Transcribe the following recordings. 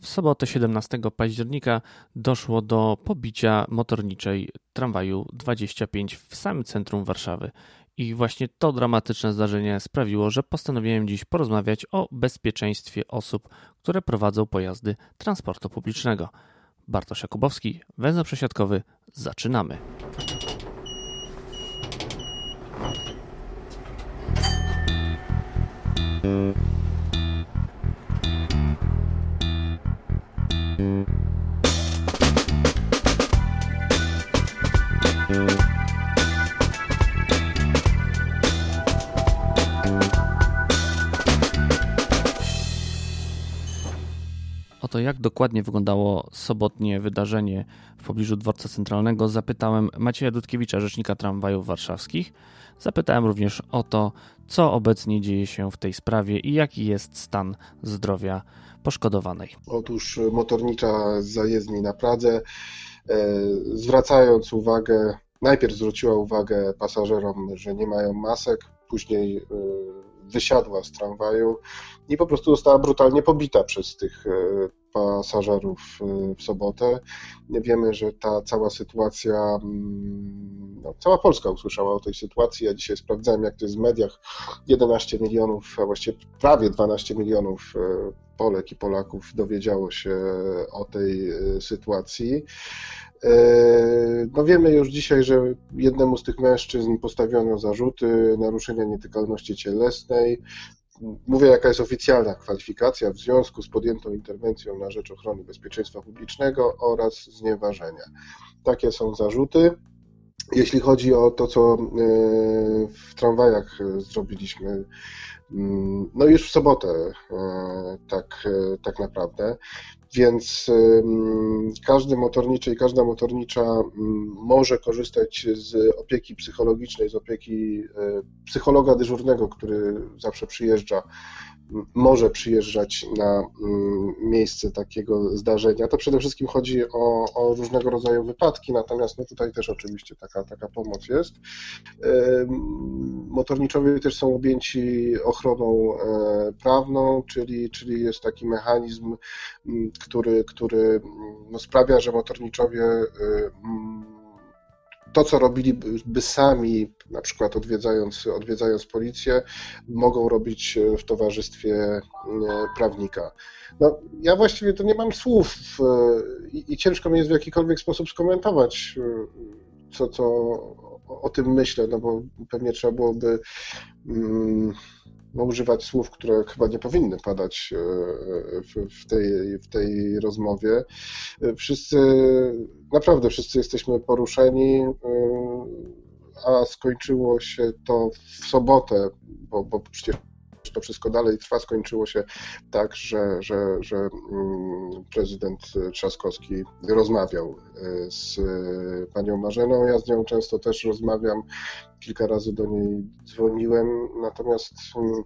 W sobotę 17 października doszło do pobicia motorniczej tramwaju 25 w samym centrum Warszawy. I właśnie to dramatyczne zdarzenie sprawiło, że postanowiłem dziś porozmawiać o bezpieczeństwie osób, które prowadzą pojazdy transportu publicznego. Bartosz Jakubowski, węzeł przesiadkowy, zaczynamy. To, jak dokładnie wyglądało sobotnie wydarzenie w pobliżu dworca centralnego, zapytałem Macieja Dudkiewicza, rzecznika tramwajów warszawskich. Zapytałem również o to, co obecnie dzieje się w tej sprawie i jaki jest stan zdrowia poszkodowanej. Otóż motornicza z zajezdni na Pradze, e, zwracając uwagę, najpierw zwróciła uwagę pasażerom, że nie mają masek, później e, wysiadła z tramwaju i po prostu została brutalnie pobita przez tych e, pasażerów e, w sobotę. Wiemy, że ta cała sytuacja, mm, no, cała Polska usłyszała o tej sytuacji. Ja dzisiaj sprawdzałem, jak to jest w mediach. 11 milionów, a właściwie prawie 12 milionów e, Polek i Polaków dowiedziało się o tej sytuacji. No wiemy już dzisiaj, że jednemu z tych mężczyzn postawiono zarzuty naruszenia nietykalności cielesnej. Mówię, jaka jest oficjalna kwalifikacja w związku z podjętą interwencją na rzecz ochrony bezpieczeństwa publicznego oraz znieważenia. Takie są zarzuty. Jeśli chodzi o to, co e, w tramwajach zrobiliśmy, no już w sobotę e, tak, e, tak naprawdę. Więc każdy motorniczy i każda motornicza może korzystać z opieki psychologicznej, z opieki psychologa dyżurnego, który zawsze przyjeżdża może przyjeżdżać na mm, miejsce takiego zdarzenia. To przede wszystkim chodzi o, o różnego rodzaju wypadki, natomiast no tutaj też oczywiście taka, taka pomoc jest. Motorniczowie też są objęci ochroną e, prawną, czyli, czyli jest taki mechanizm, który, który no sprawia, że motorniczowie e, to, co robiliby sami, na przykład odwiedzając, odwiedzając policję, mogą robić w towarzystwie e, prawnika. No, ja właściwie to nie mam słów e, i, i ciężko mi jest w jakikolwiek sposób skomentować, e, co, co o tym myślę, no bo pewnie trzeba byłoby. Mm, no, używać słów, które chyba nie powinny padać e, w, w, tej, w tej rozmowie. Wszyscy, naprawdę wszyscy jesteśmy poruszeni, e, a skończyło się to w sobotę, bo, bo przecież to wszystko dalej trwa, skończyło się tak, że, że, że mm, prezydent Trzaskowski rozmawiał e, z panią Marzeną. Ja z nią często też rozmawiam, kilka razy do niej dzwoniłem, natomiast mm,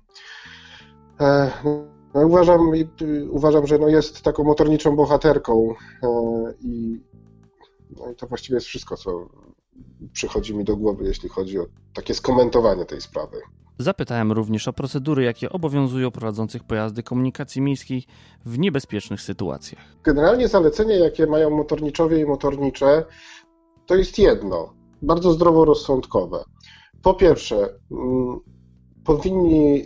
e, no, uważam, uważam, że no jest taką motorniczą bohaterką e, i, no i to właściwie jest wszystko, co przychodzi mi do głowy, jeśli chodzi o takie skomentowanie tej sprawy. Zapytałem również o procedury, jakie obowiązują prowadzących pojazdy komunikacji miejskiej w niebezpiecznych sytuacjach. Generalnie zalecenia, jakie mają motorniczowie i motornicze, to jest jedno, bardzo zdroworozsądkowe. Po pierwsze, mm, powinni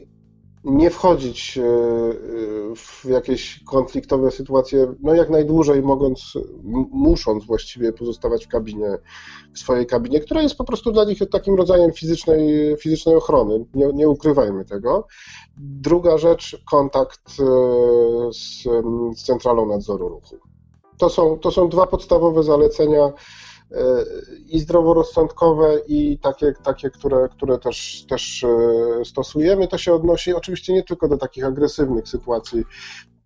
nie wchodzić e, e, w jakieś konfliktowe sytuacje, no jak najdłużej mogąc, musząc właściwie pozostawać w kabinie, w swojej kabinie, która jest po prostu dla nich takim rodzajem fizycznej, fizycznej ochrony, nie, nie ukrywajmy tego. Druga rzecz, kontakt e, z, z Centralą Nadzoru Ruchu. To są, to są dwa podstawowe zalecenia, i zdroworozsądkowe, i takie, takie które, które też, też e, stosujemy. To się odnosi oczywiście nie tylko do takich agresywnych sytuacji,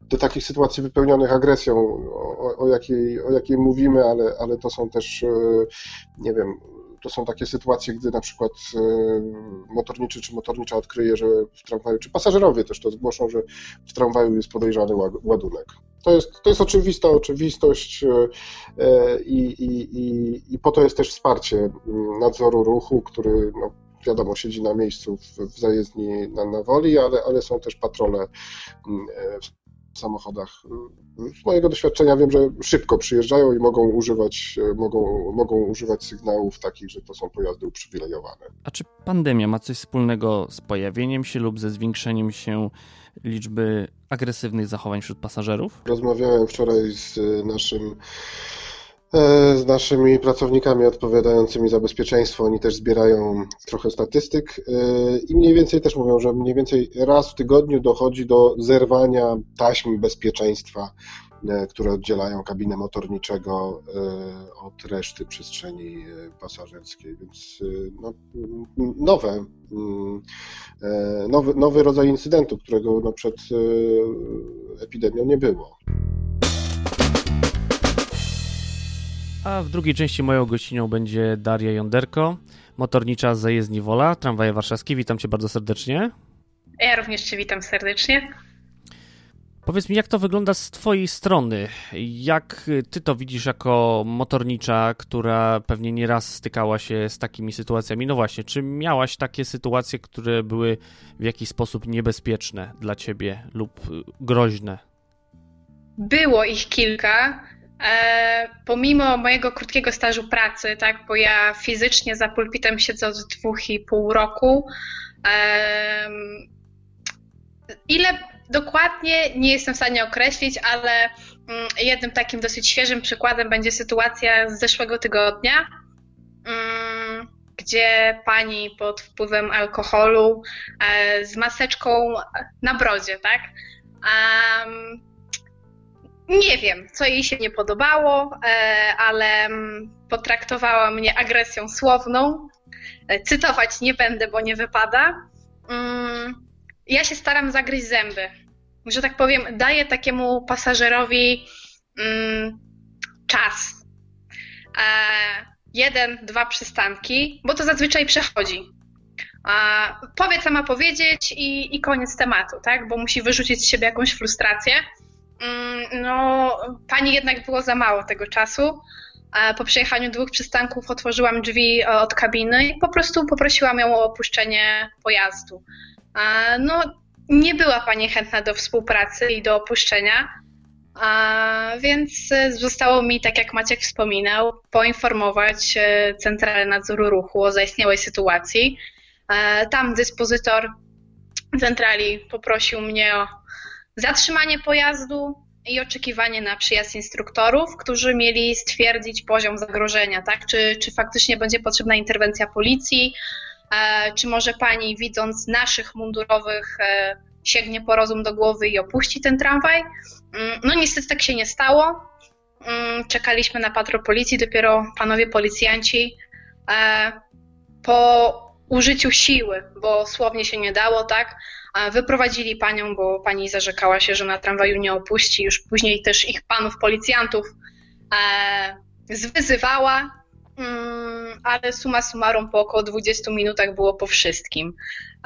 do takich sytuacji wypełnionych agresją, o, o, jakiej, o jakiej mówimy, ale, ale to są też, e, nie wiem, to są takie sytuacje, gdy na przykład motorniczy czy motornicza odkryje, że w tramwaju, czy pasażerowie też to zgłoszą, że w tramwaju jest podejrzany ładunek. To jest, to jest oczywista oczywistość e, e, i, i, i, i po to jest też wsparcie nadzoru ruchu, który no, wiadomo, siedzi na miejscu w, w zajezdni na, na woli, ale, ale są też patrole samochodach. Z mojego doświadczenia wiem, że szybko przyjeżdżają i mogą używać, mogą, mogą używać sygnałów takich, że to są pojazdy uprzywilejowane. A czy pandemia ma coś wspólnego z pojawieniem się lub ze zwiększeniem się liczby agresywnych zachowań wśród pasażerów? Rozmawiałem wczoraj z naszym E, z naszymi pracownikami odpowiadającymi za bezpieczeństwo. Oni też zbierają trochę statystyk e, i mniej więcej też mówią, że mniej więcej raz w tygodniu dochodzi do zerwania taśm bezpieczeństwa, e, które oddzielają kabinę motorniczego od reszty przestrzeni pasażerskiej. Więc no, nowe, mm, nowy, nowy rodzaj incydentu, którego no, przed epidemią nie było. A w drugiej części moją gościnią będzie Daria Jonderko, motornicza z zajezdni Wola, tramwaje warszawskie. Witam cię bardzo serdecznie. Ja również cię witam serdecznie. Powiedz mi, jak to wygląda z Twojej strony? Jak Ty to widzisz jako motornicza, która pewnie nieraz stykała się z takimi sytuacjami? No właśnie, czy miałaś takie sytuacje, które były w jakiś sposób niebezpieczne dla Ciebie lub groźne? Było ich kilka. E, pomimo mojego krótkiego stażu pracy, tak, bo ja fizycznie za pulpitem siedzę od dwóch i pół roku, ile dokładnie nie jestem w stanie określić, ale mm, jednym takim dosyć świeżym przykładem będzie sytuacja z zeszłego tygodnia, mm, gdzie pani pod wpływem alkoholu e, z maseczką na brodzie, tak? Nie wiem, co jej się nie podobało, e, ale mm, potraktowała mnie agresją słowną. E, cytować nie będę, bo nie wypada. Mm, ja się staram zagryźć zęby. Że tak powiem, daję takiemu pasażerowi mm, czas. E, jeden, dwa przystanki, bo to zazwyczaj przechodzi. Powie, co ma powiedzieć i, i koniec tematu, tak? Bo musi wyrzucić z siebie jakąś frustrację. Mm, no, pani jednak było za mało tego czasu. Po przejechaniu dwóch przystanków otworzyłam drzwi e, od kabiny i po prostu poprosiłam ją o opuszczenie pojazdu. No, nie była pani chętna do współpracy i do opuszczenia, więc e, zostało mi, tak jak Maciek wspominał, poinformować e, Centralę Nadzoru Ruchu o zaistniałej sytuacji. Tam dyspozytor centrali poprosił mnie o zatrzymanie pojazdu i oczekiwanie na przyjazd instruktorów, którzy mieli stwierdzić poziom zagrożenia, tak? Czy, czy faktycznie będzie potrzebna interwencja policji, e, czy może pani, widząc naszych mundurowych, e, sięgnie po rozum do głowy i opuści ten tramwaj? Mm, no niestety tak się nie stało. Mm, czekaliśmy na patrol policji, dopiero panowie policjanci e, po użyciu siły, bo słownie się nie dało, tak? Wyprowadzili panią, bo pani zarzekała się, że na tramwaju nie opuści. Już później też ich panów policjantów e, zwyzywała, mm, ale suma summarum po około 20 minutach było po wszystkim.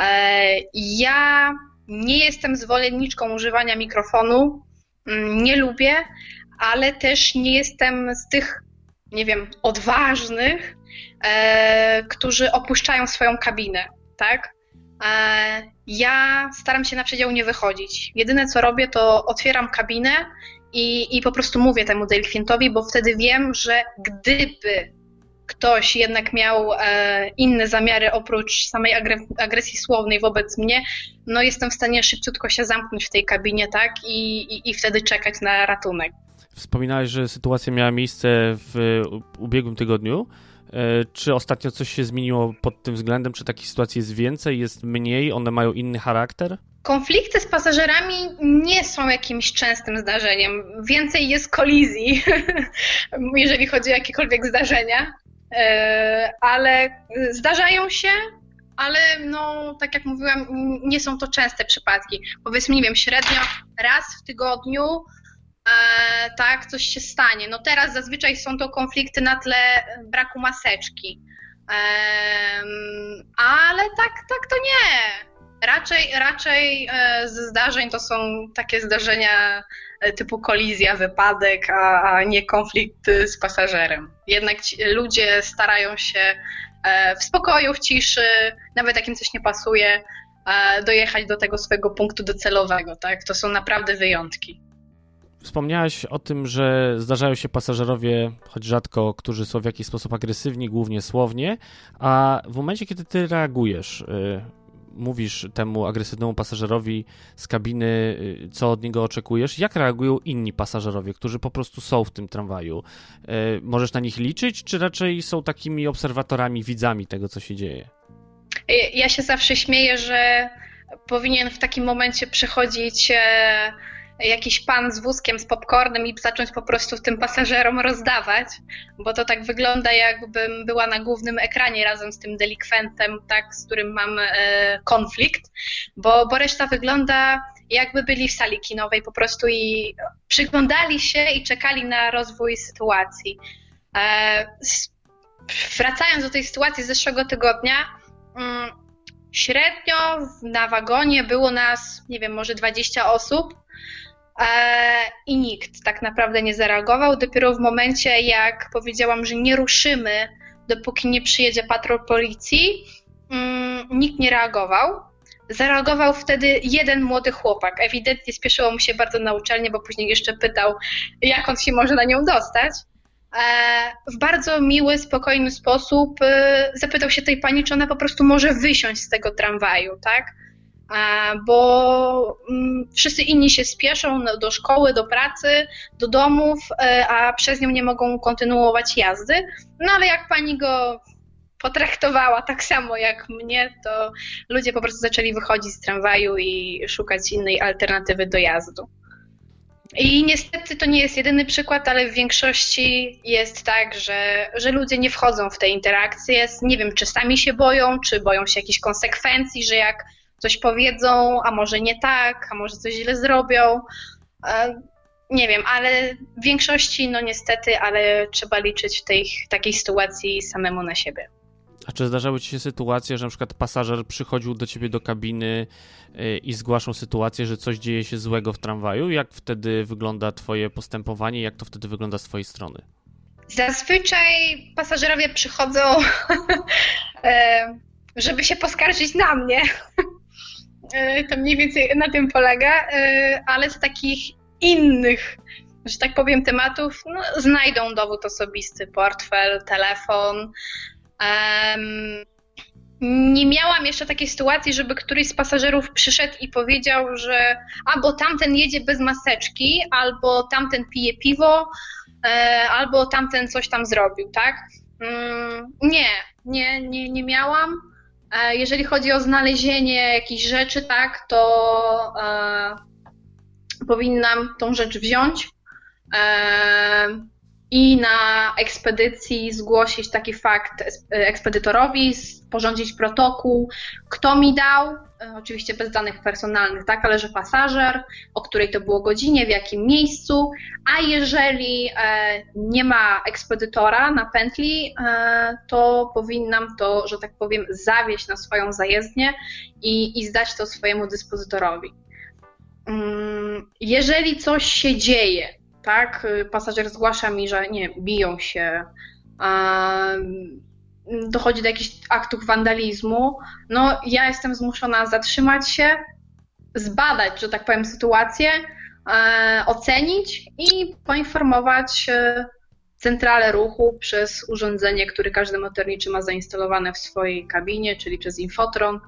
E, ja nie jestem zwolenniczką używania mikrofonu, mm, nie lubię, ale też nie jestem z tych, nie wiem, odważnych, e, którzy opuszczają swoją kabinę, tak? Ja staram się na przedział nie wychodzić. Jedyne co robię, to otwieram kabinę i, i po prostu mówię temu delikwentowi, bo wtedy wiem, że gdyby ktoś jednak miał e, inne zamiary oprócz samej agresji słownej wobec mnie, no jestem w stanie szybciutko się zamknąć w tej kabinie, tak, i, i, i wtedy czekać na ratunek. Wspominałeś, że sytuacja miała miejsce w ubiegłym tygodniu. E, czy ostatnio coś się zmieniło pod tym względem? Czy takich sytuacji jest więcej, jest mniej, one mają inny charakter? Konflikty z pasażerami nie są jakimś częstym zdarzeniem. Więcej jest kolizji, jeżeli chodzi o jakiekolwiek zdarzenia, e, ale zdarzają się, ale no, tak jak mówiłam, nie są to częste przypadki. Powiedzmy, nie wiem, średnio raz w tygodniu tak, coś się stanie. No teraz zazwyczaj są to konflikty na tle braku maseczki. E, ale tak, tak to nie. Raczej, raczej e, z zdarzeń to są takie zdarzenia e, typu kolizja, wypadek, a, nie konflikt z pasażerem. Jednak ludzie starają się e, w spokoju, w ciszy, nawet jak im coś nie pasuje, dojechać do tego swojego punktu docelowego. Tak? To są naprawdę wyjątki. Wspomniałaś o tym, że zdarzają się pasażerowie, choć rzadko, którzy są w jakiś sposób agresywni, głównie słownie, a w momencie, kiedy ty reagujesz, y, mówisz temu agresywnemu pasażerowi z kabiny, y, co od niego oczekujesz, jak reagują inni pasażerowie, którzy po prostu są w tym tramwaju? Y, możesz na nich liczyć, czy raczej są takimi obserwatorami, widzami tego, co się dzieje? Ja się zawsze śmieję, że powinien w takim momencie przychodzić e, jakiś pan z wózkiem z popcornem i zacząć po prostu tym pasażerom rozdawać, bo to tak wygląda, jakbym była na głównym ekranie razem z tym delikwentem, tak, z którym mam e, konflikt, bo, bo reszta wygląda jakby byli w sali kinowej po prostu i przyglądali się i czekali na rozwój sytuacji. E, wracając do tej sytuacji z zeszłego tygodnia, mm, średnio na wagonie było nas, nie wiem, może 20 osób i nikt tak naprawdę nie zareagował. Dopiero w momencie, jak powiedziałam, że nie ruszymy, dopóki nie przyjedzie patrol policji, mm, nikt nie reagował. Zareagował wtedy jeden młody chłopak. Ewidentnie spieszyło mu się bardzo na uczelnię, bo później jeszcze pytał, jak on się może na nią dostać. E, w bardzo miły, spokojny sposób e, zapytał się tej pani, czy ona po prostu może wysiąść z tego tramwaju, tak? Bo mm, wszyscy inni się spieszą do szkoły, do pracy, do domów, e, a przez nią nie mogą kontynuować jazdy. No ale jak pani go potraktowała tak samo jak mnie, to ludzie po prostu zaczęli wychodzić z tramwaju i szukać innej alternatywy dojazdu. I niestety to nie jest jedyny przykład, ale w większości jest tak, że, że ludzie nie wchodzą w te interakcje. Nie wiem, czy sami się boją, czy boją się jakichś konsekwencji, że jak coś powiedzą, a może nie tak, a może coś źle zrobią. E, nie wiem, ale w większości, no niestety, ale trzeba liczyć w tej takiej sytuacji samemu na siebie. A czy zdarzały ci się sytuacje, że na przykład pasażer przychodził do ciebie do kabiny e, i zgłaszał sytuację, że coś dzieje się złego w tramwaju? Jak wtedy wygląda twoje postępowanie? Jak to wtedy wygląda z twojej strony? Zazwyczaj pasażerowie przychodzą, e, żeby się poskarżyć na mnie. E, to mniej więcej na tym polega, e, ale z takich innych, że tak powiem, tematów no, znajdą dowód osobisty, portfel, telefon. Nie miałam jeszcze takiej sytuacji, żeby któryś z pasażerów przyszedł i powiedział, że albo tamten jedzie bez maseczki, albo tamten pije piwo, e, albo tamten coś tam zrobił, tak? Mm, nie, nie, nie, nie miałam. E, jeżeli chodzi o znalezienie jakichś rzeczy, tak, to e, powinnam tą rzecz wziąć e, i na ekspedycji zgłosić taki fakt ekspedytorowi, sporządzić protokół, kto mi dał, E, oczywiście bez danych personalnych, tak, ale że pasażer, o której to było godzinie, w jakim miejscu, a jeżeli e, nie ma ekspedytora na pętli, e, to powinnam to, że tak powiem, zawieść na swoją zajezdnię i, i zdać to swojemu dyspozytorowi. Mm, jeżeli coś się dzieje, tak, pasażer zgłasza mi, że nie, biją się, dochodzi do jakichś aktów wandalizmu, no ja jestem zmuszona zatrzymać się, zbadać, że tak powiem, sytuację, e, ocenić i poinformować e, centralę ruchu przez urządzenie, które każdy motorniczy ma zainstalowane w swojej kabinie, czyli przez infotron,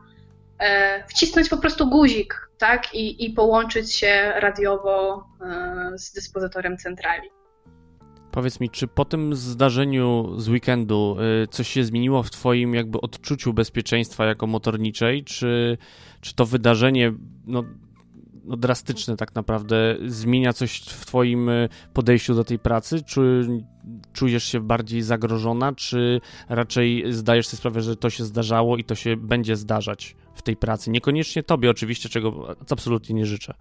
e, wcisnąć po prostu guzik, tak, i, i połączyć się radiowo e, z dyspozytorem centrali. Powiedz mi, czy po tym zdarzeniu z weekendu y, coś się zmieniło w Twoim jakby odczuciu bezpieczeństwa jako motorniczej? Czy, czy to wydarzenie no, no drastyczne tak naprawdę zmienia coś w Twoim y, podejściu do tej pracy? Czy czujesz się bardziej zagrożona, czy raczej zdajesz sobie sprawę, że to się zdarzało i to się będzie zdarzać w tej pracy? Niekoniecznie Tobie oczywiście, czego absolutnie nie życzę.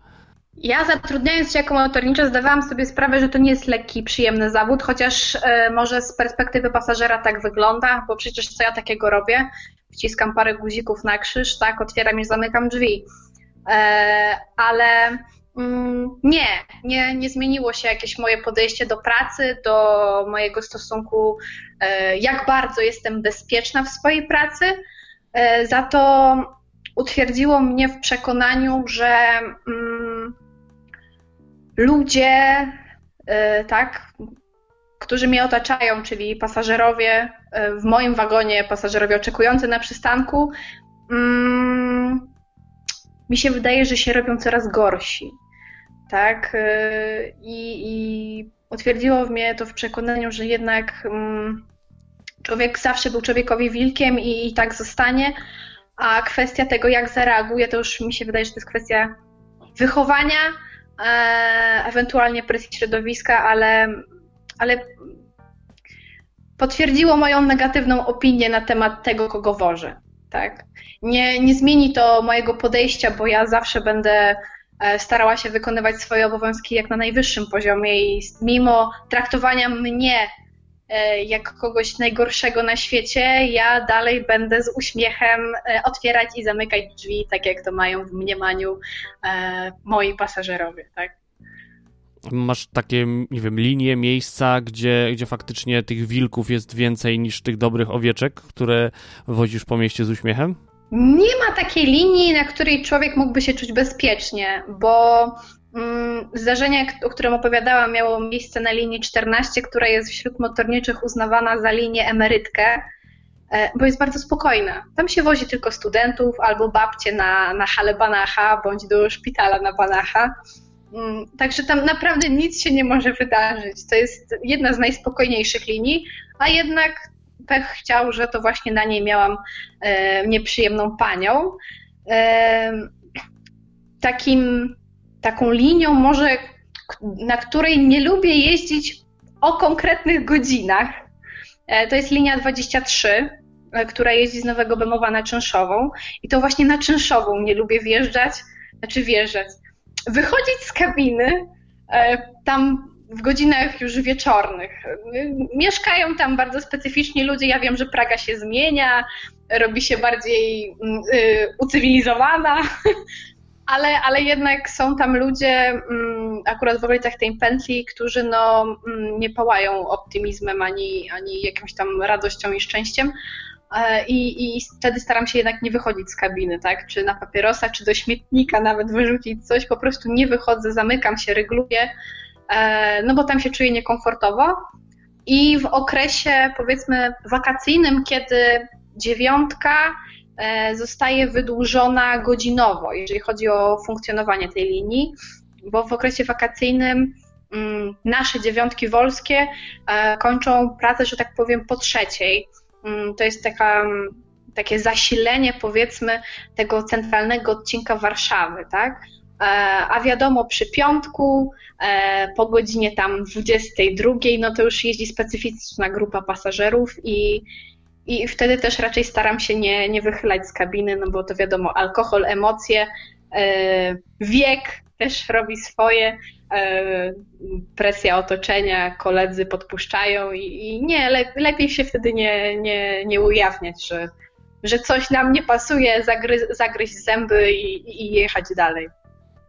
Ja zatrudniając się jako motornicza zdawałam sobie sprawę, że to nie jest lekki, przyjemny zawód, chociaż e, może z perspektywy pasażera tak wygląda, bo przecież co ja takiego robię? Wciskam parę guzików na krzyż, tak, otwieram i zamykam drzwi. E, ale mm, nie, nie, nie zmieniło się jakieś moje podejście do pracy, do mojego stosunku, e, jak bardzo jestem bezpieczna w swojej pracy. Za to utwierdziło mnie w przekonaniu, że mm, ludzie, tak, którzy mnie otaczają, czyli pasażerowie w moim wagonie, pasażerowie oczekujący na przystanku, mm, mi się wydaje, że się robią coraz gorsi. Tak? I, i utwierdziło mnie to w przekonaniu, że jednak mm, człowiek zawsze był człowiekowi wilkiem i, i tak zostanie, a kwestia tego, jak zareaguje, to już mi się wydaje, że to jest kwestia wychowania, ewentualnie presji środowiska, ale, ale potwierdziło moją negatywną opinię na temat tego, kogo wożę. Tak? Nie, nie zmieni to mojego podejścia, bo ja zawsze będę e, starała się wykonywać swoje obowiązki jak na najwyższym poziomie i mimo traktowania mnie E, jak kogoś najgorszego na świecie, ja dalej będę z uśmiechem e, otwierać i zamykać drzwi, tak jak to mają w mniemaniu e, moi pasażerowie, tak? Masz takie, nie wiem, linie, miejsca, gdzie, gdzie faktycznie tych wilków jest więcej niż tych dobrych owieczek, które wozisz po mieście z uśmiechem? Nie ma takiej linii, na której człowiek mógłby się czuć bezpiecznie, bo zdarzenie, o którym opowiadałam, miało miejsce na linii 14, która jest wśród motorniczych uznawana za linię emerytkę, e, bo jest bardzo spokojna. Tam się wozi tylko studentów albo babcie na, na halę Banacha bądź do szpitala na Banacha. Mm, także tam naprawdę nic się nie może wydarzyć. To jest jedna z najspokojniejszych linii, a jednak pech chciał, że to właśnie na niej miałam e, nieprzyjemną panią. E, takim taką linią może, na której nie lubię jeździć o konkretnych godzinach. E, to jest linia 23, e, która jeździ z Nowego Bemowa na Czynszową i to właśnie na Czynszową nie lubię wjeżdżać, znaczy wjeżdżać, wychodzić z kabiny e, tam w godzinach już wieczornych. Mieszkają tam bardzo specyficzni ludzie. Ja wiem, że Praga się zmienia, robi się bardziej mm, y, ucywilizowana, ale, ale jednak są tam ludzie, mm, akurat w okolicach tej pętli, którzy no, mm, nie pałają optymizmem ani, ani jakąś tam radością i szczęściem. E, I, I wtedy staram się jednak nie wychodzić z kabiny, tak? Czy na papierosa, czy do śmietnika nawet wyrzucić coś. Po prostu nie wychodzę, zamykam się, rygluję, e, no bo tam się czuję niekomfortowo. I w okresie powiedzmy wakacyjnym, kiedy dziewiątka zostaje wydłużona godzinowo, jeżeli chodzi o funkcjonowanie tej linii, bo w okresie wakacyjnym mm, nasze dziewiątki wolskie e, kończą pracę, że tak powiem, po trzeciej. Mm, to jest taka, takie zasilenie, powiedzmy, tego centralnego odcinka Warszawy, tak? E, a wiadomo, przy piątku, po godzinie tam 22, no to już jeździ specyficzna grupa pasażerów i, i wtedy też raczej staram się nie, nie wychylać z kabiny, no bo to wiadomo, alkohol, emocje, e, wiek też robi swoje, e, presja otoczenia, koledzy podpuszczają i, i nie, le, lepiej się wtedy nie, nie, nie ujawniać, że, że coś nam nie pasuje, zagry, zagryźć zęby i, i jechać dalej.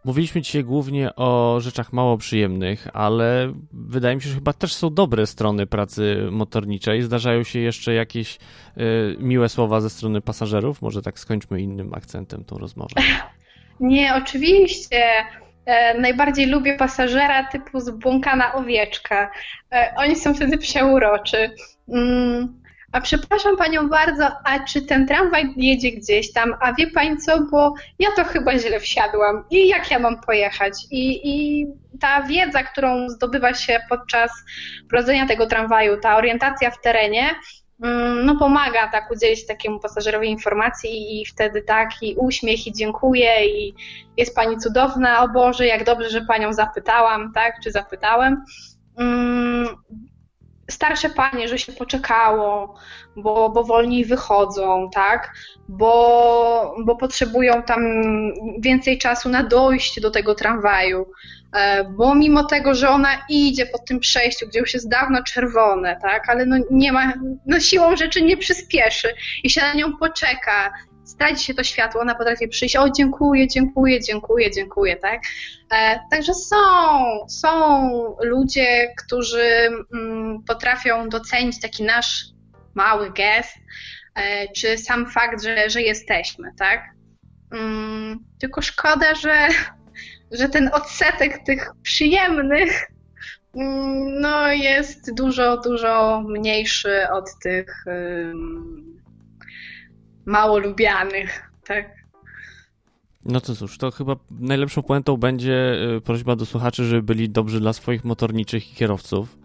Mówiliśmy dzisiaj głównie o rzeczach mało przyjemnych, ale wydaje mi się, że chyba też są dobre strony pracy motorniczej. Zdarzają się jeszcze jakieś y, miłe słowa ze strony pasażerów. Może tak skończmy innym akcentem tą rozmowę. Nie, oczywiście. E, najbardziej lubię pasażera typu zbłąkana owieczka. E, oni są wtedy przeuroczy. Mm, a przepraszam panią bardzo, a czy ten tramwaj jedzie gdzieś tam? A wie pani co, bo ja to chyba źle wsiadłam i jak ja mam pojechać? I, i ta wiedza, którą zdobywa się podczas prowadzenia tego tramwaju, ta orientacja w terenie, mm, no pomaga tak udzielić takiemu pasażerowi informacji i wtedy tak i uśmiech i dziękuję i jest pani cudowna, o Boże, jak dobrze, że panią zapytałam, tak, czy zapytałem. Starsze panie, że się poczekało, bo, bo wolniej wychodzą, tak? Bo, bo potrzebują tam więcej czasu na dojście do tego tramwaju. E, bo mimo tego, że ona idzie po tym przejściu, gdzie już jest dawno czerwone, tak, ale no nie ma, no siłą rzeczy nie przyspieszy i się na nią poczeka, straci się to światło, ona potrafi przyjść, o dziękuję, dziękuję, dziękuję, dziękuję, tak? E, także są, są ludzie, którzy mm, potrafią docenić taki nasz mały gest, e, czy sam fakt, że, że jesteśmy, tak? Mm, tylko szkoda, że, że ten odsetek tych przyjemnych mm, no, jest dużo, dużo mniejszy od tych mało lubianych, tak? No to cóż, to chyba najlepszą puentą będzie y, prośba do słuchaczy, żeby byli dobrzy dla swoich motorniczych i kierowców,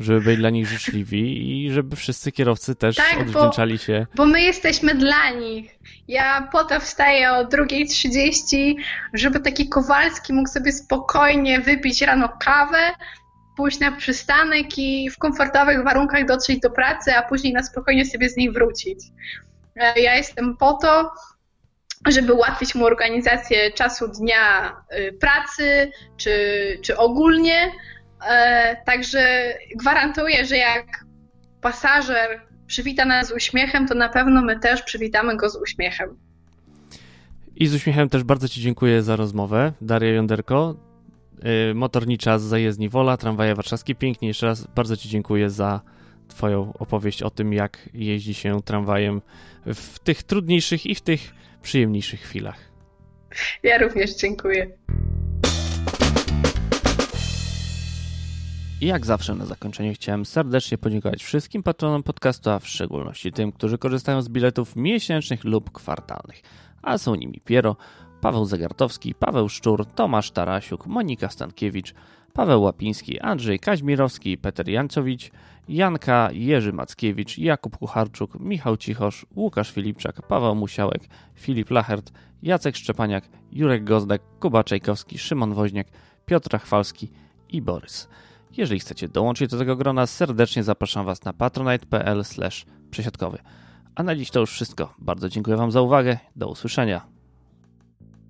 żeby byli dla nich życzliwi i żeby wszyscy kierowcy też tak, odwdzięczali bo, się. Bo my jesteśmy dla nich. Ja po to wstaję o 2.30, żeby taki Kowalski mógł sobie spokojnie wypić rano kawę, pójść na przystanek i w komfortowych warunkach dotrzeć do pracy, a później na spokojnie sobie z niej wrócić. Ja jestem po to, żeby ułatwić mu organizację czasu dnia y, pracy, czy, czy ogólnie. E, także gwarantuję, że jak pasażer przywita nas z uśmiechem, to na pewno my też przywitamy go z uśmiechem. I z uśmiechem też bardzo Ci dziękuję za rozmowę, Daria Jąderko, y, motornicza z zajezdni Wola, tramwaje warszawskie. Pięknie, jeszcze raz bardzo Ci dziękuję za Twoją opowieść o tym, jak jeździ się tramwajem w tych trudniejszych i w tych przyjemniejszych chwilach. Ja również dziękuję. I jak zawsze na zakończenie chciałem serdecznie podziękować wszystkim patronom podcastu, a w szczególności tym, którzy korzystają z biletów miesięcznych lub kwartalnych. A są nimi Piero, Paweł Zagartowski, Paweł Szczur, Tomasz Tarasiuk, Monika Stankiewicz, Paweł Łapiński, Andrzej Kaźmirowski, Peter Jancowicz, Janka, Jerzy Mackiewicz, Jakub Kucharczuk, Michał Cichosz, Łukasz Filipczak, Paweł Musiałek, Filip Lachert, Jacek Szczepaniak, Jurek Gozdek, Kuba Czajkowski, Szymon Woźniak, Piotr Chwalski i Borys. Jeżeli chcecie dołączyć do tego grona, serdecznie zapraszam Was na patronite.pl przesiadkowy. A na dziś to już wszystko. Bardzo dziękuję Wam za uwagę. Do usłyszenia.